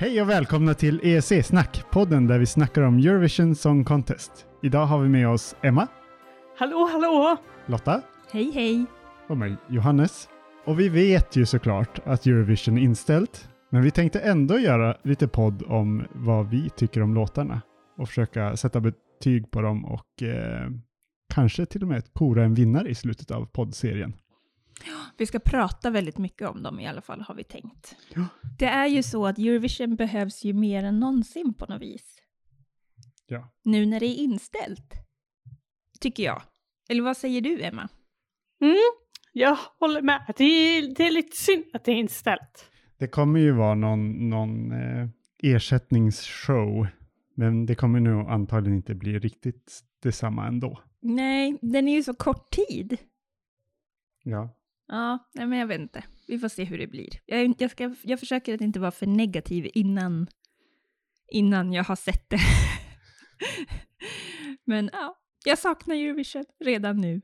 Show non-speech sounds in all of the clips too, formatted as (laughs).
Hej och välkomna till EEC-snack, podden där vi snackar om Eurovision Song Contest. Idag har vi med oss Emma, Hallå, hallå! Lotta Hej hej! och mig, Johannes. Och vi vet ju såklart att Eurovision är inställt, men vi tänkte ändå göra lite podd om vad vi tycker om låtarna och försöka sätta betyg på dem och eh, kanske till och med kora en vinnare i slutet av poddserien. Vi ska prata väldigt mycket om dem i alla fall, har vi tänkt. Ja. Det är ju så att Eurovision behövs ju mer än någonsin på något vis. Ja. Nu när det är inställt. Tycker jag. Eller vad säger du, Emma? Mm, jag håller med. Det är, det är lite synd att det är inställt. Det kommer ju vara någon, någon eh, ersättningsshow, men det kommer nog antagligen inte bli riktigt detsamma ändå. Nej, den är ju så kort tid. Ja. Ja, nej, men jag vet inte. Vi får se hur det blir. Jag, jag, ska, jag försöker att inte vara för negativ innan, innan jag har sett det. (laughs) men ja, jag saknar Eurovision redan nu.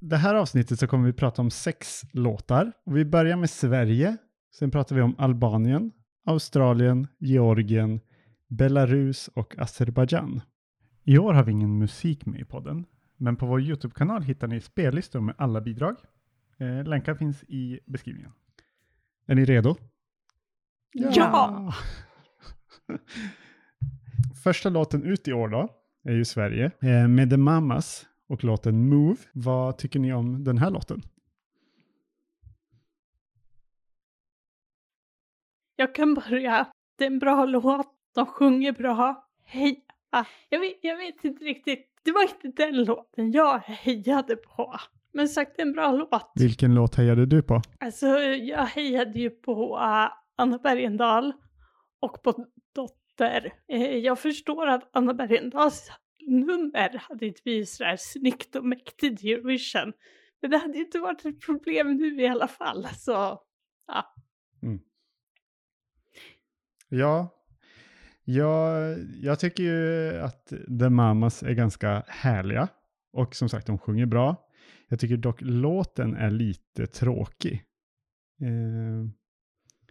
Det här avsnittet så kommer vi prata om sex låtar. Och vi börjar med Sverige, sen pratar vi om Albanien, Australien, Georgien, Belarus och Azerbajdzjan. I år har vi ingen musik med i podden, men på vår YouTube-kanal hittar ni spellistor med alla bidrag. Eh, länkar finns i beskrivningen. Är ni redo? Ja! (laughs) Första låten ut i år då är ju Sverige eh, med The Mamas och låten Move. Vad tycker ni om den här låten? Jag kan börja. Det är en bra låt. De sjunger bra. Heja! Jag vet, jag vet inte riktigt. Det var inte den låten jag hejade på. Men sagt, det är en bra låt. Vilken låt hejade du på? Alltså, jag hejade ju på uh, Anna Bergendahl och på Dotter. Eh, jag förstår att Anna Bergendahls nummer hade inte blivit sådär snyggt och mäktigt i Eurovision. Men det hade inte varit ett problem nu i alla fall. Så, ja. Ja, jag, jag tycker ju att The Mamas är ganska härliga. Och som sagt, de sjunger bra. Jag tycker dock låten är lite tråkig. Eh,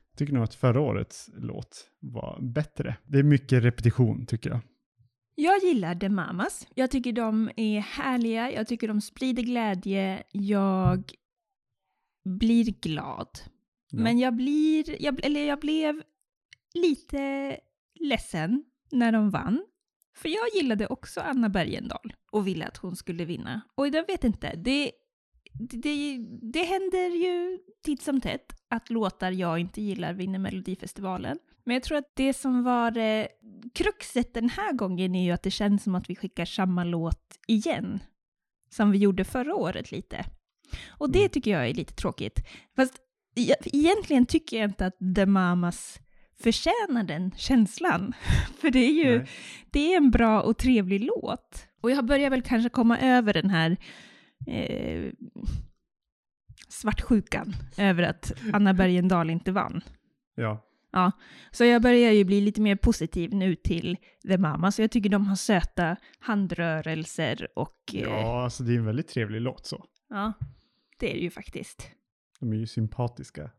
jag tycker nog att förra årets låt var bättre. Det är mycket repetition tycker jag. Jag gillar The Mamas. Jag tycker de är härliga, jag tycker de sprider glädje, jag blir glad. Ja. Men jag blir, jag, eller jag blev lite ledsen när de vann. För jag gillade också Anna Bergendahl och ville att hon skulle vinna. Och jag vet inte, det, det, det, händer ju titt som tätt att låtar jag inte gillar vinner Melodifestivalen. Men jag tror att det som var eh, kruxet den här gången är ju att det känns som att vi skickar samma låt igen. Som vi gjorde förra året lite. Och det Mm. tycker jag är lite tråkigt. Fast e- egentligen tycker jag inte att The Mamas förtjänar den känslan. (laughs) För det är ju Nej. det är en bra och trevlig låt. Och jag börjar väl kanske komma över den här eh, svartsjukan över att Anna Bergendahl inte vann. Ja. Ja, så jag börjar ju bli lite mer positiv nu till The Mama, så jag tycker de har söta handrörelser och eh, ja, alltså det är en väldigt trevlig låt så. ja, det är det ju faktiskt. De är ju sympatiska.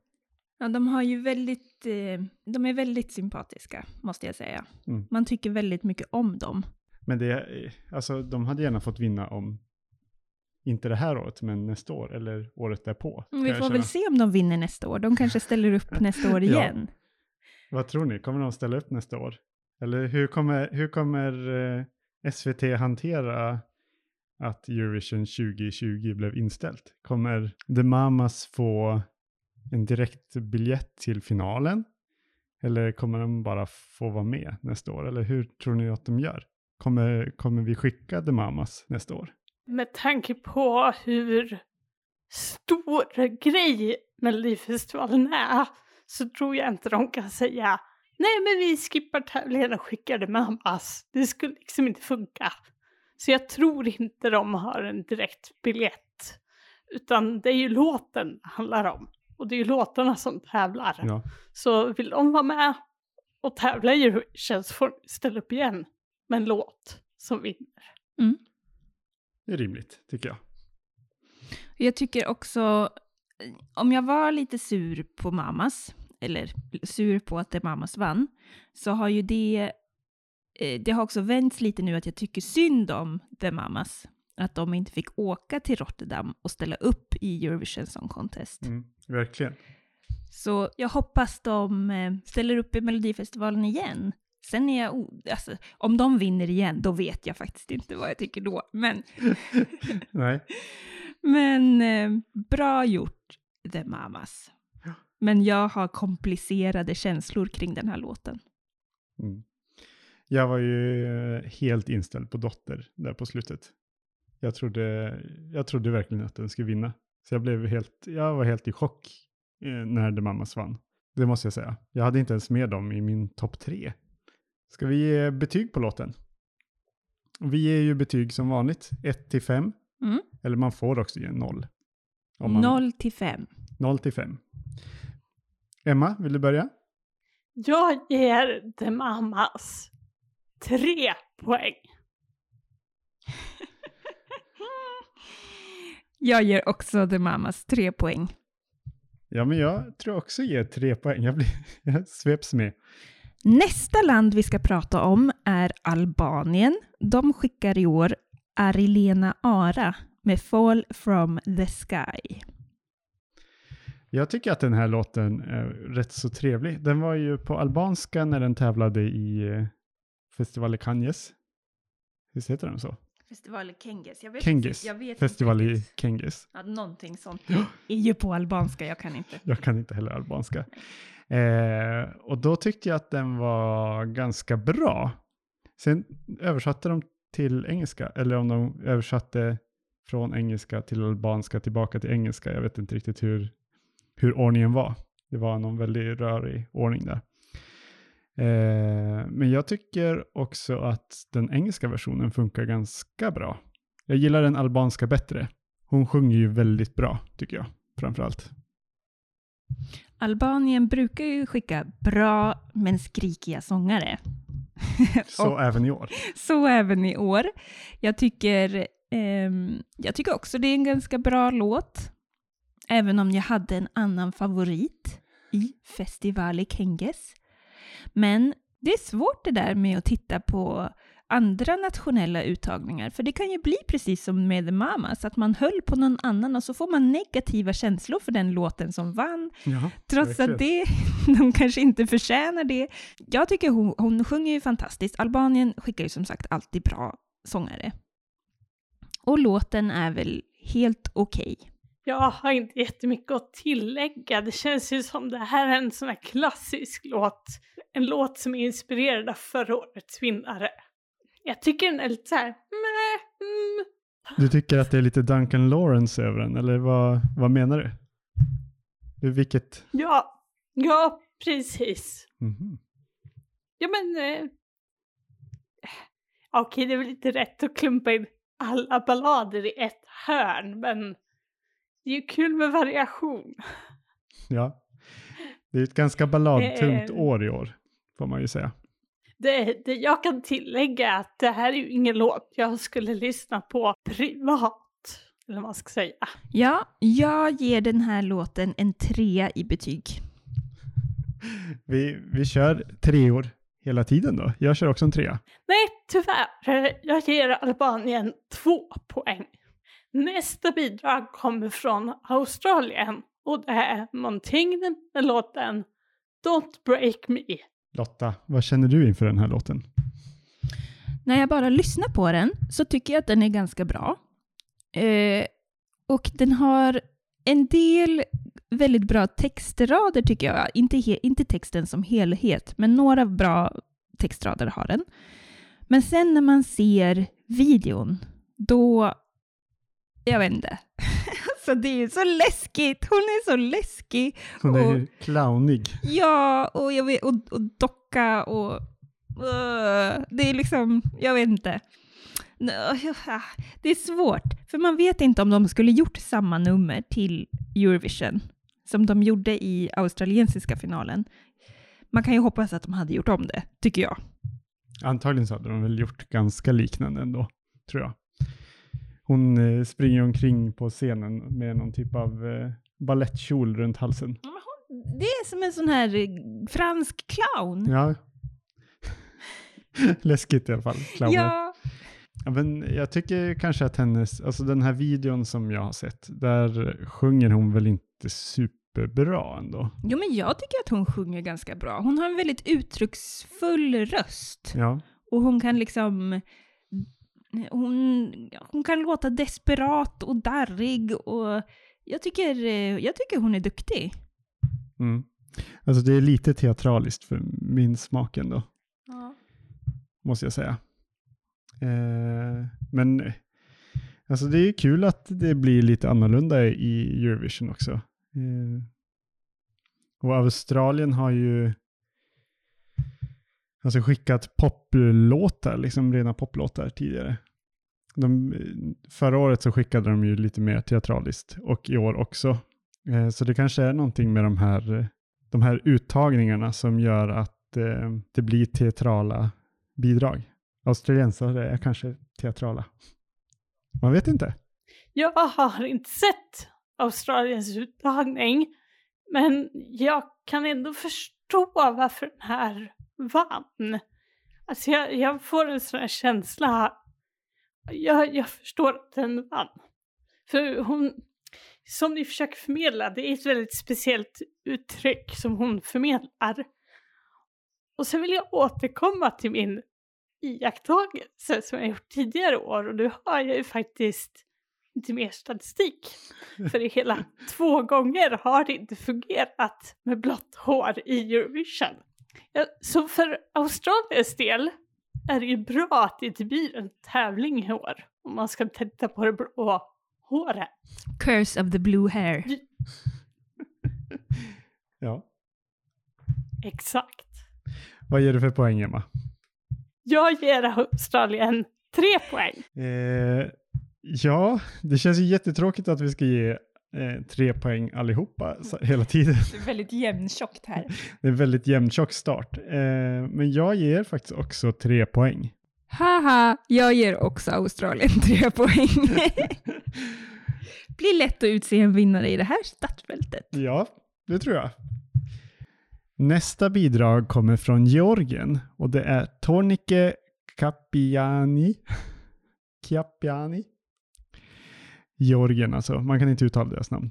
Ja, de har ju väldigt, eh, de är väldigt sympatiska, måste jag säga. Mm. Man tycker väldigt mycket om dem. Men det, är- alltså de hade gärna fått vinna om, inte det här året, men nästa år eller året därpå. kan Vi får väl se om de vinner nästa år. De kanske ställer upp (laughs) nästa år Ja. igen. Vad tror ni? Kommer de ställa upp nästa år? Eller hur kommer, hur kommer eh, SVT hantera att Eurovision 2020 blev inställt? Kommer The Mamas få en direkt biljett till finalen? Eller kommer de bara få vara med nästa år? Eller hur tror ni att de gör? Kommer, kommer vi skicka The Mamas nästa år? Med tanke på hur stor grej Melodifestivalen är så tror jag inte de kan säga nej men vi skippar tävlingen och skickar The Mamas. Det skulle liksom inte funka. Så jag tror inte de har en direkt biljett. Utan det är ju låten det handlar om. Och det är ju låtarna som tävlar. Ja, Så vill de vara med och tävla i Eurovision så får de ställa upp igen med en låt som vinner. det är rimligt tycker jag. Jag tycker också, om jag var lite sur på Mamas, eller sur på att The Mamas vann, så har ju det, eh, det har också vänts lite nu att jag tycker synd om The Mamas. Att de inte fick åka till Rotterdam och ställa upp i Eurovision Song Contest. Mm, verkligen. Så jag hoppas de eh, ställer upp i Melodifestivalen igen. Sen är jag, alltså, om de vinner igen, då vet jag faktiskt inte vad jag tycker då. Men, (laughs) Nej. men eh, bra gjort, The Mamas. Men jag har komplicerade känslor kring den här låten. Mm. Jag var ju eh, helt inställd på Dotter där på slutet. Jag trodde, jag trodde verkligen att den skulle vinna. Så jag, blev helt, jag var helt i chock eh, när The Mamas vann. Det måste jag säga. Jag hade inte ens med dem i min topp tre. Ska vi ge betyg på låten? Vi ger ju betyg som vanligt, 1 till 5. Mm. Eller man får också ge 0. Om man, 0 till 5. 0 till 5. Emma, vill du börja? Jag ger The Mamas tre poäng. (laughs) Jag ger också The Mamas 3 poäng. Ja, men jag tror också ger tre poäng. Jag, blir, (laughs) jag sveps med. Nästa land vi ska prata om är Albanien. De skickar i år Arilena Ara med Fall from the Sky. Jag tycker att den här låten är rätt så trevlig. Den var ju på albanska när den tävlade i eh, Festival i Cannes. Visst heter den så? Festival i Kenges. Jag vet Kengis. Jag vet Festival inte i. Kenges. Ja, någonting sånt. är ju på albanska, jag kan inte. Jag kan inte heller albanska. Eh, och då tyckte jag att den var ganska bra. Sen översatte de till engelska, eller om de översatte från engelska till albanska tillbaka till engelska. Jag vet inte riktigt hur, hur ordningen var. Det var någon väldigt rörig ordning där. Eh, men jag tycker också att den engelska versionen funkar ganska bra. Jag gillar den albanska bättre. Hon sjunger ju väldigt bra, tycker jag, framförallt. Albanien brukar ju skicka bra men skrikiga sångare. (laughs) Så även i år. Så även i år. Jag tycker, ehm, jag tycker också det är en ganska bra låt. Även om jag hade en annan favorit i Festival i Kenges. Men det är svårt det där med att titta på andra nationella uttagningar. För det kan ju bli precis som med The Mamas, att man höll på någon annan och så får man negativa känslor för den låten som vann. Ja, Trots verkligen. att det, (laughs) de kanske inte förtjänar det. Jag tycker hon, hon sjunger ju fantastiskt. Albanien skickar ju som sagt alltid bra sångare. Och låten är väl helt okej. Jag har inte jättemycket att tillägga. Det känns ju som det här är en sån här klassisk låt. En låt som är inspirerad av förra årets vinnare. Jag tycker den är lite så här, meh, mm. Du tycker att det är lite Duncan Lawrence över den, eller vad, vad menar du? vilket? Ja, ja precis. Mhm. Ja men... Eh, Okej, det är väl inte rätt att klumpa in alla ballader i ett hörn, men det är ju kul med variation. Ja. Det är ett ganska balladtungt Eh. år i år, får man ju säga. Det, det jag kan tillägga är att det här är ju ingen låt jag skulle lyssna på privat, eller vad man ska säga. Ja, jag ger den här låten en trea i betyg. Vi, vi kör treor hela tiden då. Jag kör också en trea. Nej, tyvärr. Jag ger Albanien två poäng. Nästa bidrag kommer från Australien och det är Montaigne med låten Don't Break Me. Lotta, vad känner du inför den här låten? När jag bara lyssnar på den så tycker jag att den är ganska bra. Eh, och den har en del väldigt bra textrader tycker jag. Inte, he- inte texten som helhet, men några bra textrader har den. Men sen när man ser videon, då... Jag vet inte alltså det är så läskigt. Hon är så läskig. Hon är Och- clownig. Ja, och, jag vet, och, och docka och... Uh, det är liksom, jag vet inte. Det är svårt, för man vet inte om de skulle gjort samma nummer till Eurovision som de gjorde i australiensiska finalen. Man kan ju hoppas att de hade gjort om det, tycker jag. Antagligen så hade de väl gjort ganska liknande ändå, tror jag. Hon eh, springer omkring på scenen med någon typ av eh, ballettkjol runt halsen. det är som en sån här eh, fransk clown. Ja. (laughs) Läskigt i alla fall. Clowner. Ja, Ja, men jag tycker kanske att hennes, alltså den här videon som jag har sett, där sjunger hon väl inte superbra ändå. Jo, men jag tycker att hon sjunger ganska bra. Hon har en väldigt uttrycksfull röst. Ja, Och hon kan liksom... Hon, hon kan låta desperat och darrig och jag tycker, eh, jag tycker hon är duktig. mm. Alltså det är lite teatraliskt för min smak ändå, måste jag säga. Eh, men alltså det är ju kul att det blir lite annorlunda i Eurovision också. Eh, och Australien har ju alltså skickat poplåtar, liksom rena poplåtar tidigare. De, förra året så skickade de ju lite mer teatraliskt och i år också. Eh, så det kanske är någonting med de här, de här uttagningarna som gör att eh, det blir teatrala bidrag. Australiensare är kanske teatrala. Man vet inte. Jag har inte sett Australiens uttagning, men jag kan ändå förstå varför den här vann. Alltså jag, jag får en sån här känsla, jag, jag förstår att den vann. För hon, som ni försöker förmedla, det är ett väldigt speciellt uttryck som hon förmedlar. Och sen vill jag återkomma till min iakttagelse som jag gjort tidigare år och nu har jag ju faktiskt lite mer statistik. (laughs) För det hela två gånger har det inte fungerat med blått hår i Eurovision. Ja, så för Australiens del är det ju bra att det inte blir en tävling i år om man ska titta på det blå håret. Curse of the blue hair. (laughs) Ja. Exakt. Vad ger du för poäng, Emma? Jag ger Australien tre poäng. Eh, ja, det känns ju jättetråkigt att vi ska ge eh, tre poäng allihopa så, hela tiden. Det är väldigt jämntjockt här. (laughs) Det är väldigt jämntjock start. Eh, men jag ger faktiskt också tre poäng. Haha, jag ger också Australien (laughs) tre poäng. (laughs) Blir lätt att utse en vinnare i det här startfältet. Ja, det tror jag. Nästa bidrag kommer från Georgien och det är Tornike Kapiani. Kapiani. Georgien alltså, man kan inte uttala deras namn.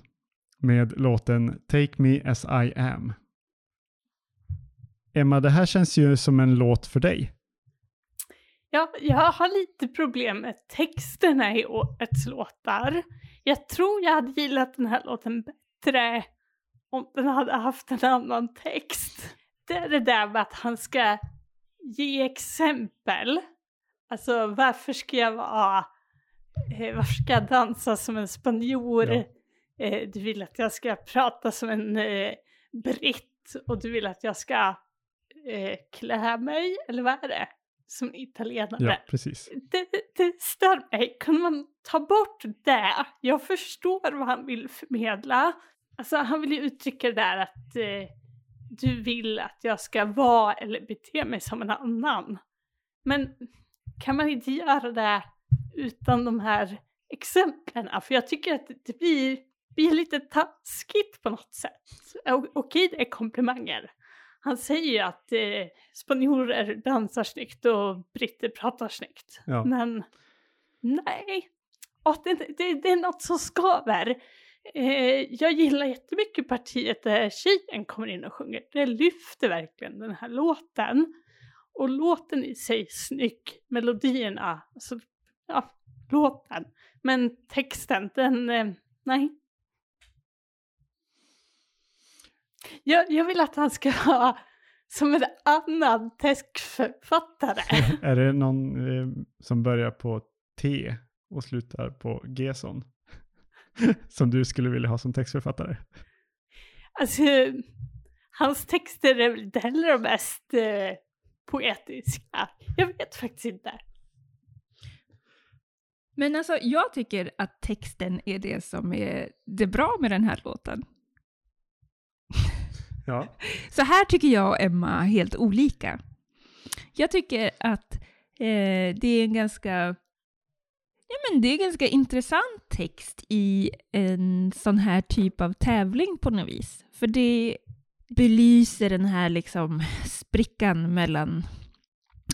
Med låten Take Me As I Am. Emma, det här känns ju som en låt för dig. Ja, jag har lite problem med texterna i årets låtar. Jag tror jag hade gillat den här låten bättre om den hade haft en annan text. Det är det där med att han ska ge exempel. Alltså varför ska jag vara, eh, varför ska jag dansa som en spanjor? Ja. Eh, du vill att jag ska prata som en eh, britt och du vill att jag ska eh, klä mig, eller vad är det? Som en italienare. Ja, precis. Det, det stör mig. Kan man ta bort det? Jag förstår vad han vill förmedla. Alltså han vill ju uttrycka det där att eh, du vill att jag ska vara eller bete mig som en annan. Men kan man inte göra det utan de här exemplen? För jag tycker att det blir, blir lite taskigt på något sätt. Okej, det är komplimanger. Han säger ju att eh, spanjorer dansar snyggt och britter pratar snyggt. Ja. Men nej, Åh, det, det, det är något som skaver. Eh, jag gillar jättemycket partiet där tjejen kommer in och sjunger. Det lyfter verkligen den här låten. Och låten i sig snygg, melodierna, alltså (laughs) ja, låten. Men texten, den, eh, nej. Jag, jag vill att han ska vara som en annan textförfattare. (laughs) är det någon eh, som börjar på T och slutar på G-son? (laughs) som du skulle vilja ha som textförfattare? Alltså, hans texter är väl inte heller de mest eh, poetiska. Jag vet faktiskt inte. Men alltså, jag tycker att texten är det som är det bra med den här låten. (laughs) Ja. Så här tycker jag och Emma helt olika. Jag tycker att eh, det är en ganska Ja, men det är en ganska intressant text i en sån här typ av tävling på något vis. För det, belyser den här liksom (laughs) sprickan mellan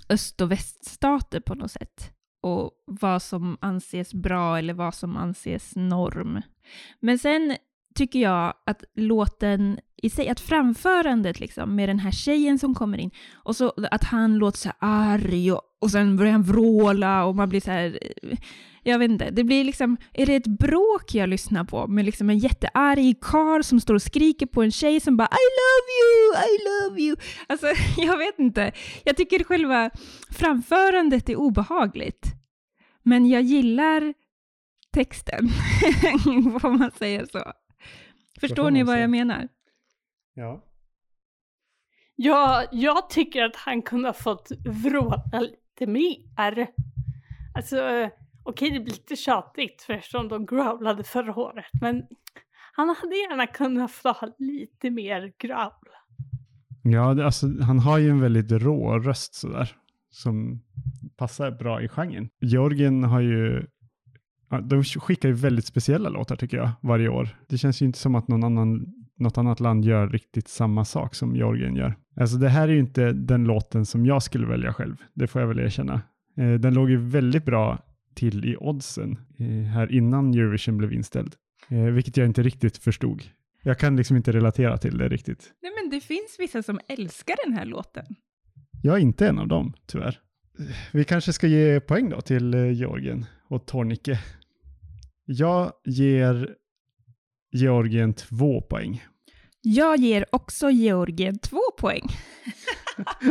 öst och väststater på något sätt. Och vad som anses bra eller vad som anses norm. Men sen tycker jag att låten i sig, att framförandet liksom med den här tjejen som kommer in och så att han låter så här arg och, och sen börjar han vråla och man blir så här, jag vet inte, det blir liksom, är det ett bråk jag lyssnar på med liksom en jättearg karl som står och skriker på en tjej som bara I love you, I love you. Alltså (laughs) jag vet inte, jag tycker själva framförandet är obehagligt. Men jag gillar texten, (laughs) om man säger så. Förstår får ni vad säga. jag menar? Ja. Ja, jag tycker att han kunde ha fått vråla lite mer. Alltså, okej det blir lite tjatigt för eftersom de growlade förra året, men han hade gärna kunnat få ha lite mer growl. Ja, det, alltså, han har ju en väldigt rå röst sådär. Som passar bra i genren. Georgien har ju, de skickar ju väldigt speciella låtar tycker jag varje år. Det känns ju inte som att någon annan, något annat land gör riktigt samma sak som Georgien gör. Alltså det här är ju inte den låten som jag skulle välja själv. Det får jag väl erkänna. Eh, den låg ju väldigt bra till i oddsen eh, här innan Eurovision blev inställd. Eh, vilket jag inte riktigt förstod. Jag kan liksom inte relatera till det riktigt. Nej men det finns vissa som älskar den här låten. Jag är inte en av dem, tyvärr. Vi kanske ska ge poäng då till eh, Georgien och Tornike. Jag ger Georgien två poäng. Jag ger också Georgien två poäng. (laughs)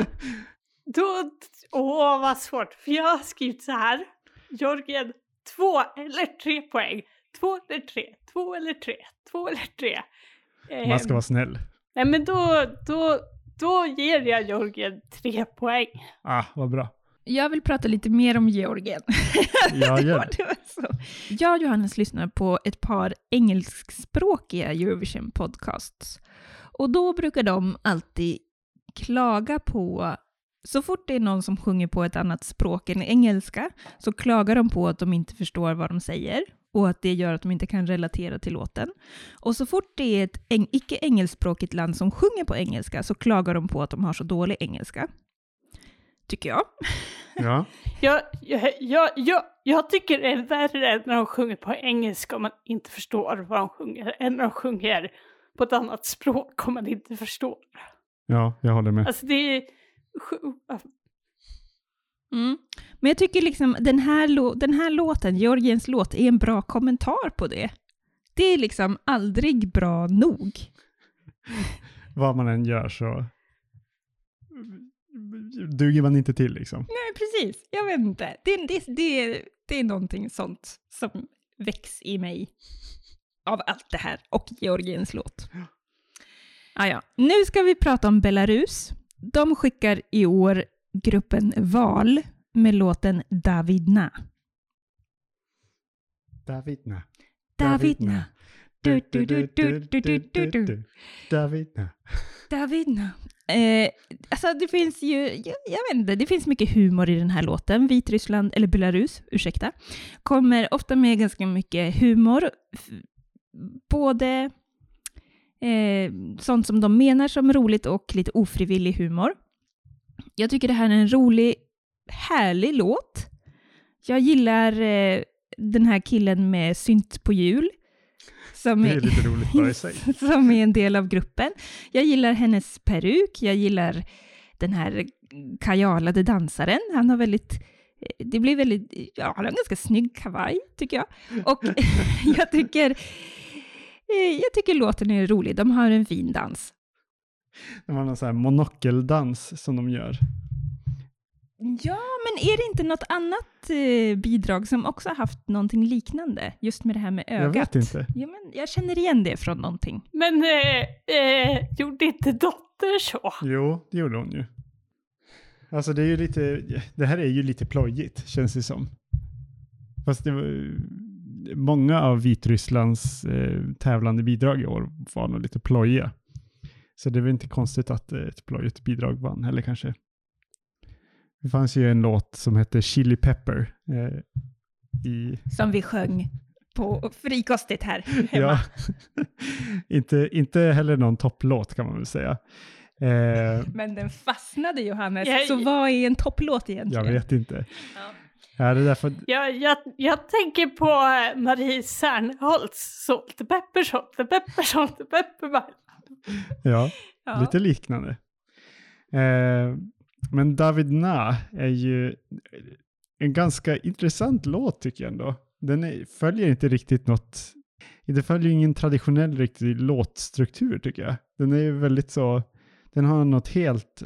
Då, åh vad svårt, för jag har skrivit så här. Georgien, två eller tre poäng. Två eller tre, två eller tre, två eller tre. Man ska Ehm, vara snäll. Nej men då, då, då ger jag Georgien tre poäng. Ah, vad bra. Jag vill prata lite mer om Georgien. (laughs) Ja, gör det. det. Jag och Johannes lyssnar på ett par engelskspråkiga Eurovision podcasts. Och då brukar de alltid klaga på, så fort det är någon som sjunger på ett annat språk än engelska, så klagar de på att de inte förstår vad de säger och att det gör att de inte kan relatera till låten. Och så fort det är ett eng- icke-engelskspråkigt land som sjunger på engelska så klagar de på att de har så dålig engelska. Tycker jag. (laughs) Ja. Jag, jag, jag, jag, jag tycker det är värre när de sjunger på engelska om man inte förstår vad de sjunger, än när de sjunger på ett annat språk om man inte förstår. ja, jag håller med. Alltså det är... Mm. Men jag tycker liksom den här, den här låten, Georgiens låt, är en bra kommentar på det. Det är liksom aldrig bra nog. Vad man än gör så duger man inte till liksom. Nej, precis. Jag vet inte. Det, det, det, det är någonting sånt som väcks i mig av allt det här och Georgiens låt. Ah, ja. Nu ska vi prata om Belarus. De skickar i år gruppen Val med låten Davidna. Davidna. Davidna. Davidna. Davidna. Eh, alltså det finns ju, jag, jag vet inte, det finns mycket humor i den här låten. Vitryssland, eller Belarus, ursäkta, kommer ofta med ganska mycket humor. Både eh, sånt som de menar som roligt och lite ofrivillig humor. Jag tycker det här är en rolig, härlig låt. Jag gillar eh, den här killen med synt på hjul. Som Det är lite roligt bara i sig. (laughs) som är en del av gruppen. Jag gillar hennes peruk, jag gillar den här kajalade dansaren. Han har väldigt, det blir väldigt, ja, han har en ganska snygg kavaj tycker jag. Och (laughs) jag tycker, eh, jag tycker låten är rolig, de har en fin dans. Det var någon sån här monokeldans som de gör. Ja, men är det inte något annat eh, bidrag som också har haft någonting liknande? Just med det här med Jag ögat. vet inte. Ja, men jag känner igen det från någonting. Men eh, eh, gjorde inte Dotter så? Jo, det gjorde hon ju. Alltså det är ju lite, det här är ju lite plojigt känns det som. Fast det var, många av Vitrysslands eh, tävlande bidrag i år var nog lite plojiga. Så det är väl inte konstigt att eh, ett plojigt bidrag vann heller kanske. Det fanns ju en låt som hette Chili Pepper eh, i, Som vi sjöng på frikostigt här hemma. Ja. (laughs) inte, inte heller någon topplåt kan man väl säga. Eh, Men den fastnade Johannes, Jag- så vad är en topplåt egentligen? jag vet inte. Ja. Ja, det är därför, Jag, jag, jag tänker på eh, Marie Serneholtz, Salt and Pepper, Salt and Pepper, Salt and Pepper. Ja, Ja. lite liknande. Eh, men David Na är ju en ganska intressant låt tycker jag ändå. Den är, följer inte riktigt något, det följer ingen traditionell riktig låtstruktur tycker jag. Den är ju väldigt så, den har något helt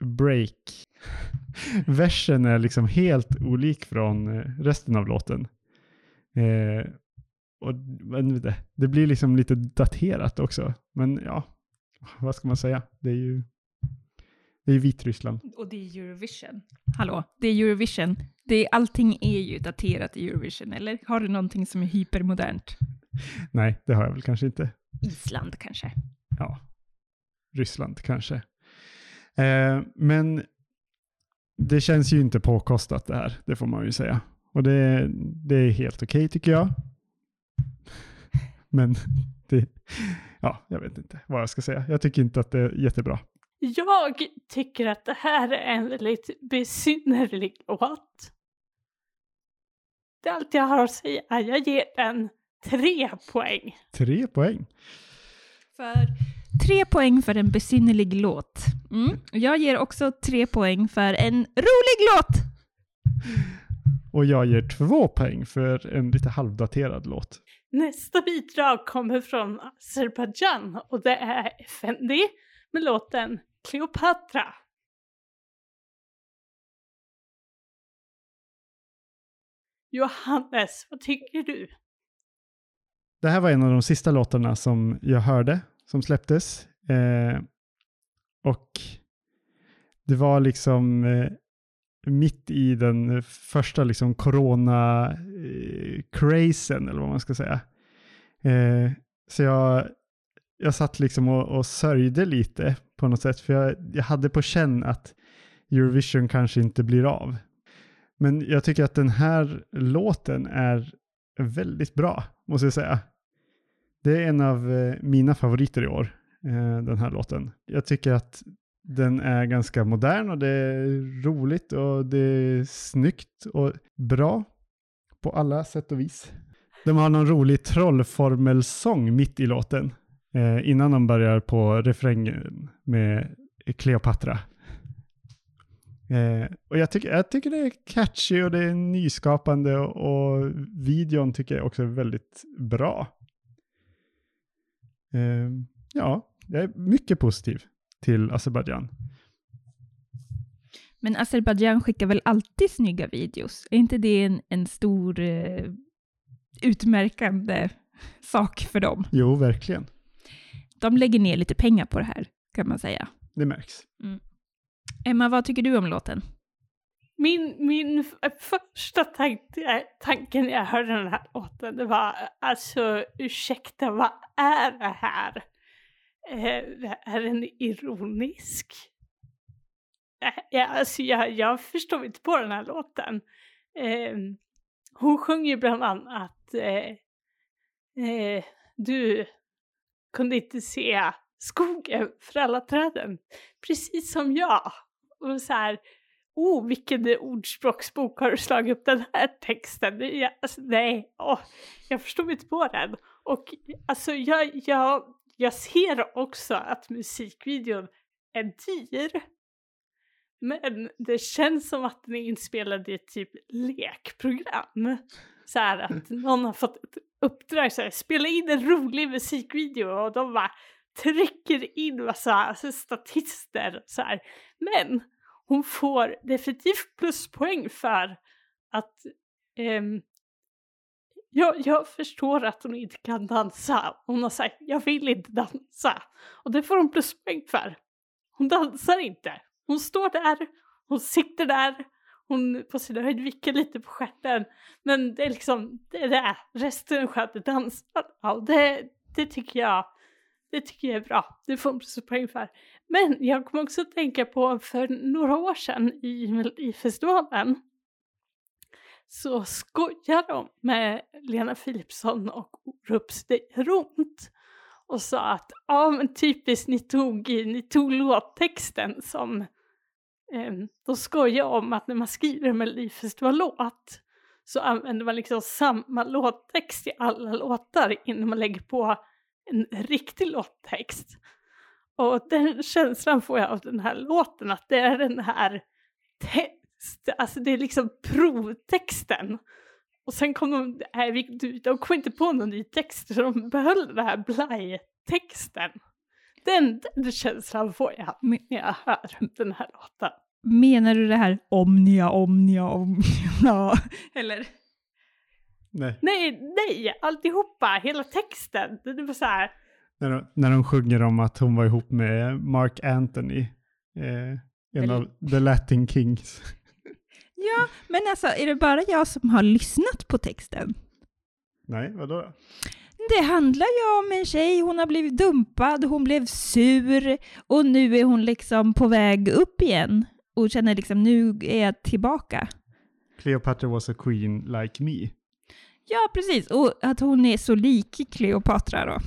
break. (laughs) Versen är liksom helt olik från eh, resten av låten. Eh, och det blir liksom lite daterat också. Men ja, vad ska man säga? Det är ju det är Vitryssland. Och det är Eurovision. Hallå, det är Eurovision. Det är, allting är ju daterat i Eurovision, eller? Har du någonting som är hypermodernt? Nej, det har jag väl kanske inte. Island kanske? Ja, Ryssland kanske. Eh, men det känns ju inte påkostat det här, det får man ju säga. Och det, det är helt okej tycker jag. Men det, ja, jag vet inte vad jag ska säga. Jag tycker inte att det är jättebra. Jag tycker att det här är en väldigt besynnerlig låt. Det är allt jag har att säga. Jag ger den tre poäng. Tre poäng. För tre poäng för en besynnerlig låt. Mm. Jag ger också tre poäng för en rolig låt. Och jag ger två poäng för en lite halvdaterad låt. Nästa bidrag kommer från Azerbajdzjan och det är Effendi med låten Cleopatra. Johannes, vad tycker du? Det här var en av de sista låtarna som jag hörde, som släpptes. Eh, och det var liksom eh, mitt i den första liksom corona-crazen, eh, eller vad man ska säga. Eh, så jag, jag satt liksom och, och sörjde lite på något sätt, för jag, jag hade på känn att Eurovision kanske inte blir av. Men jag tycker att den här låten är väldigt bra, måste jag säga. Det är en av eh, mina favoriter i år, eh, den här låten. Jag tycker att den är ganska modern och det är roligt och det är snyggt och bra på alla sätt och vis. De har någon rolig trollformelsång mitt i låten eh, innan de börjar på refrängen med Cleopatra. Eh, och jag tycker, jag tycker det är catchy och det är nyskapande och, och videon tycker jag också är väldigt bra. Eh, ja, jag är mycket positiv till Azerbajdzjan. Men Azerbajdzjan skickar väl alltid snygga videos? Är inte det en, en stor eh, utmärkande sak för dem? Jo, verkligen. De lägger ner lite pengar på det här, kan man säga. Det märks. Emma, vad tycker du om låten? Min, min f- första tanke, tanken när jag hörde den här låten, det var alltså ursäkta, vad är det här? Eh, är den ironisk? Eh, ja, alltså jag, jag förstår inte på den här låten. Eh, hon sjunger bland annat eh, eh, Du kunde inte se skogen för alla träden, precis som jag. Och så här, oh vilken ordspråksbok har du slagit upp den här texten? Är- Alltså, nej, åh, jag förstår inte på den. Och alltså jag, jag, jag ser också att musikvideon är dyr. Men det känns som att den är inspelad i ett typ lekprogram. Så här att (laughs) någon har fått ett uppdrag så här, spela in en rolig musikvideo och de bara trycker in massa alltså, statister så här. Men hon får definitivt pluspoäng för att ehm, jag, jag förstår att hon inte kan dansa. Hon har sagt jag vill inte dansa. Och det får hon pluspoäng för. Hon dansar inte. Hon står där, hon sitter där, hon på sin höjd vickar lite på stjärten. Men det är liksom, det är det. Resten sköter dansen. Ja, det, det tycker jag, det tycker jag är bra. Det får hon pluspoäng för. Men jag kommer också att tänka på för några år sedan i Melodifestivalen så skojar de med Lena Philipsson och Orups dig runt och sa att ja men typiskt ni tog, ni tog låttexten som eh, Ehm, de skojar om att när man skriver en melodifestivallåt så använder man liksom samma låttext i alla låtar innan man lägger på en riktig låttext. Och den känslan får jag av den här låten, att det är den här text, alltså det är liksom provtexten. Och sen kom de, nej, de kom inte på någon ny text, så de behöll den här blajtexten. Den, den känslan får jag när jag hör den här låten. Menar du det här omnia, omnia, omnia? (laughs) Eller? Nej. Nej, nej, alltihopa, hela texten. Det var så här. När de, när de sjunger om att hon var ihop med Mark Anthony, eh, en Eller... av The Latin Kings. (laughs) Ja, men alltså är det bara jag som har lyssnat på texten? Nej, vadå? Det handlar ju om en tjej, hon har blivit dumpad, hon blev sur och nu är hon liksom på väg upp igen och känner liksom nu är jag tillbaka. Cleopatra was a queen like me. Ja, precis. Och att hon är så lik Cleopatra då.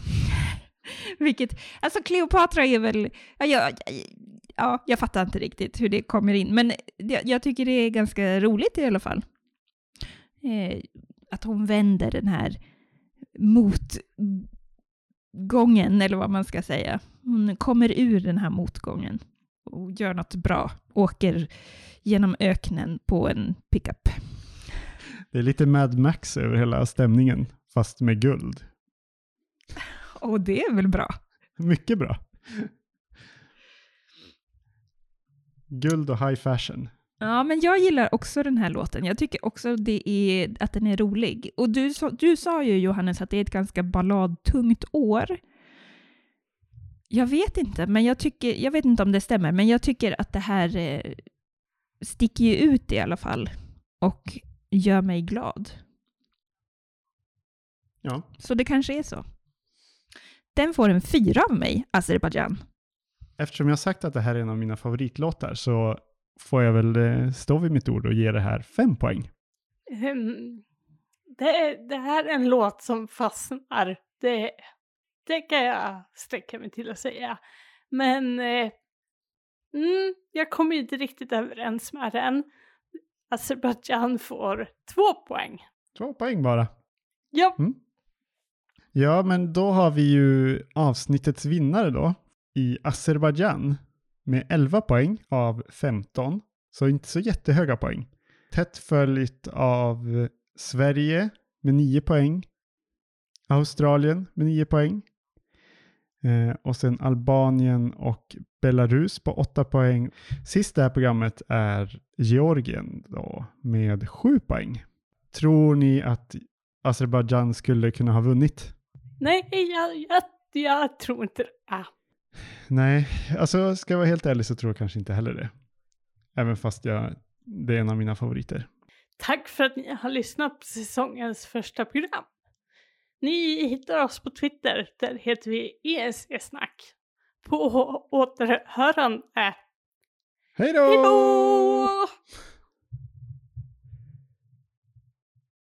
(laughs) Vilket, alltså Cleopatra är väl, ja, ja, ja, jag fattar inte riktigt hur det kommer in, men jag, jag tycker det är ganska roligt i alla fall. Eh, att hon vänder den här motgången, eller vad man ska säga. Hon kommer ur den här motgången och gör något bra. Åker genom öknen på en pickup. Det är lite Mad Max över hela stämningen, fast med guld. Och det är väl bra? Mycket bra. Guld och high fashion. Ja, men jag gillar också den här låten. Jag tycker också det är, att den är rolig. Och du, du sa ju Johannes att det är ett ganska balladtungt år. Jag vet inte, men jag tycker, jag vet inte om det stämmer, men jag tycker att det här eh, sticker ju ut i alla fall och gör mig glad. Ja. Så det kanske är så. Den får en fyra av mig, Azerbajdzjan. Eftersom jag sagt att det här är en av mina favoritlåtar så får jag väl eh, stå vid mitt ord och ge det här fem poäng. Um, det, det här är en låt som fastnar. Det, det kan jag sträcka mig till att säga. Men eh, mm, jag kommer inte riktigt överens med den. Azerbajdzjan får två poäng. Två poäng bara? Ja. Mm. Ja, men då har vi ju avsnittets vinnare då i Azerbajdzjan med 11 poäng av 15, så inte så jättehöga poäng. Tätt följt av Sverige med 9 poäng, Australien med 9 poäng eh, och sen Albanien och Belarus på 8 poäng. Sist det här programmet är Georgien då med 7 poäng. Tror ni att Azerbajdzjan skulle kunna ha vunnit? Nej, jag, jag, jag tror inte det. Ah. Nej, alltså ska jag vara helt ärlig så tror jag kanske inte heller det. Även fast jag, det är en av mina favoriter. Tack för att ni har lyssnat på säsongens första program. Ni hittar oss på Twitter, där heter vi ESC-snack. På återhörande. Hej då!